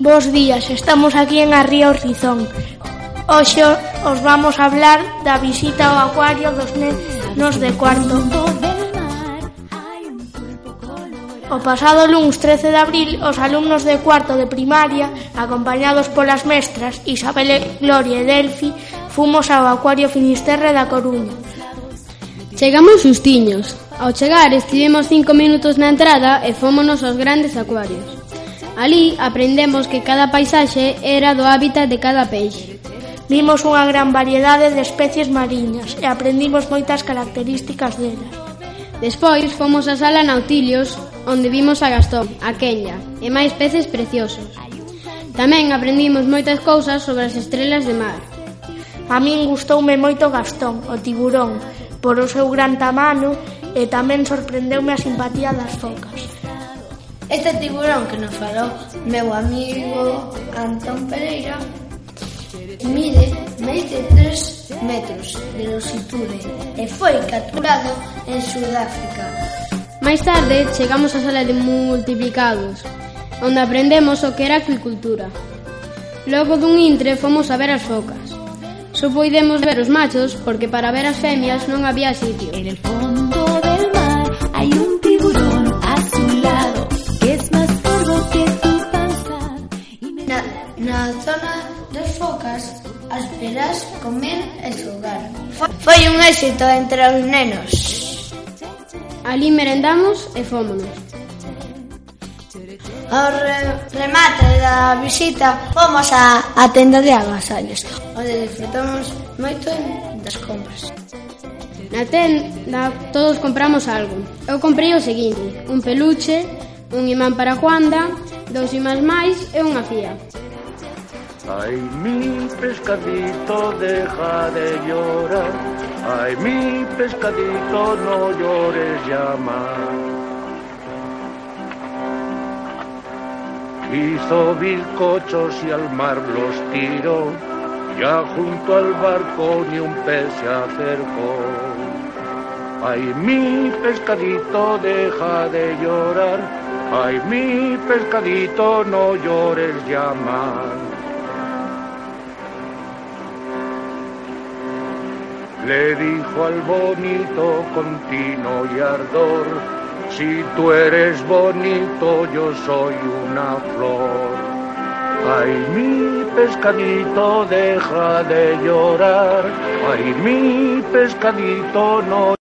Bos días, estamos aquí en Arría Rizón. Hoxe os vamos a hablar da visita ao acuario dos nenos de cuarto. O pasado luns 13 de abril, os alumnos de cuarto de primaria, acompañados polas mestras Isabel Gloria e Delfi, fomos ao Acuario Finisterre da Coruña. Chegamos xustiños. Ao chegar, estivemos cinco minutos na entrada e fómonos aos grandes acuarios. Alí aprendemos que cada paisaxe era do hábitat de cada peixe. Vimos unha gran variedade de especies mariñas e aprendimos moitas características delas. Despois fomos á sala Nautilios, onde vimos a Gastón, a Kenya e máis peces preciosos. Tamén aprendimos moitas cousas sobre as estrelas de mar. A min gustoume moito Gastón, o tiburón, por o seu gran tamano e tamén sorprendeume a simpatía das focas. Este tiburón que nos falou meu amigo Antón Pereira mide, mide 3 metros de longitude e foi capturado en Sudáfrica. Máis tarde chegamos á sala de multiplicados, onde aprendemos o que era agricultura. Logo dun intre fomos a ver as focas. Só poidemos ver os machos porque para ver as femias non había sitio. En el fondo dos focas, as peras, comer e xogar. Foi un éxito entre os nenos. Alí merendamos e fómonos. Ao re remate da visita fomos á, a tenda de agasallos Onde disfrutamos moito das compras Na tenda todos compramos algo Eu comprei o seguinte Un peluche, un imán para Juanda Dous imáns máis e unha fía Ay, mi pescadito, deja de llorar. Ay, mi pescadito, no llores ya más. Hizo bizcochos y al mar los tiró. Ya junto al barco ni un pez se acercó. Ay, mi pescadito, deja de llorar. Ay, mi pescadito, no llores ya más. Le dijo al bonito con tino y ardor, si tú eres bonito yo soy una flor. Ay, mi pescadito deja de llorar, ay, mi pescadito no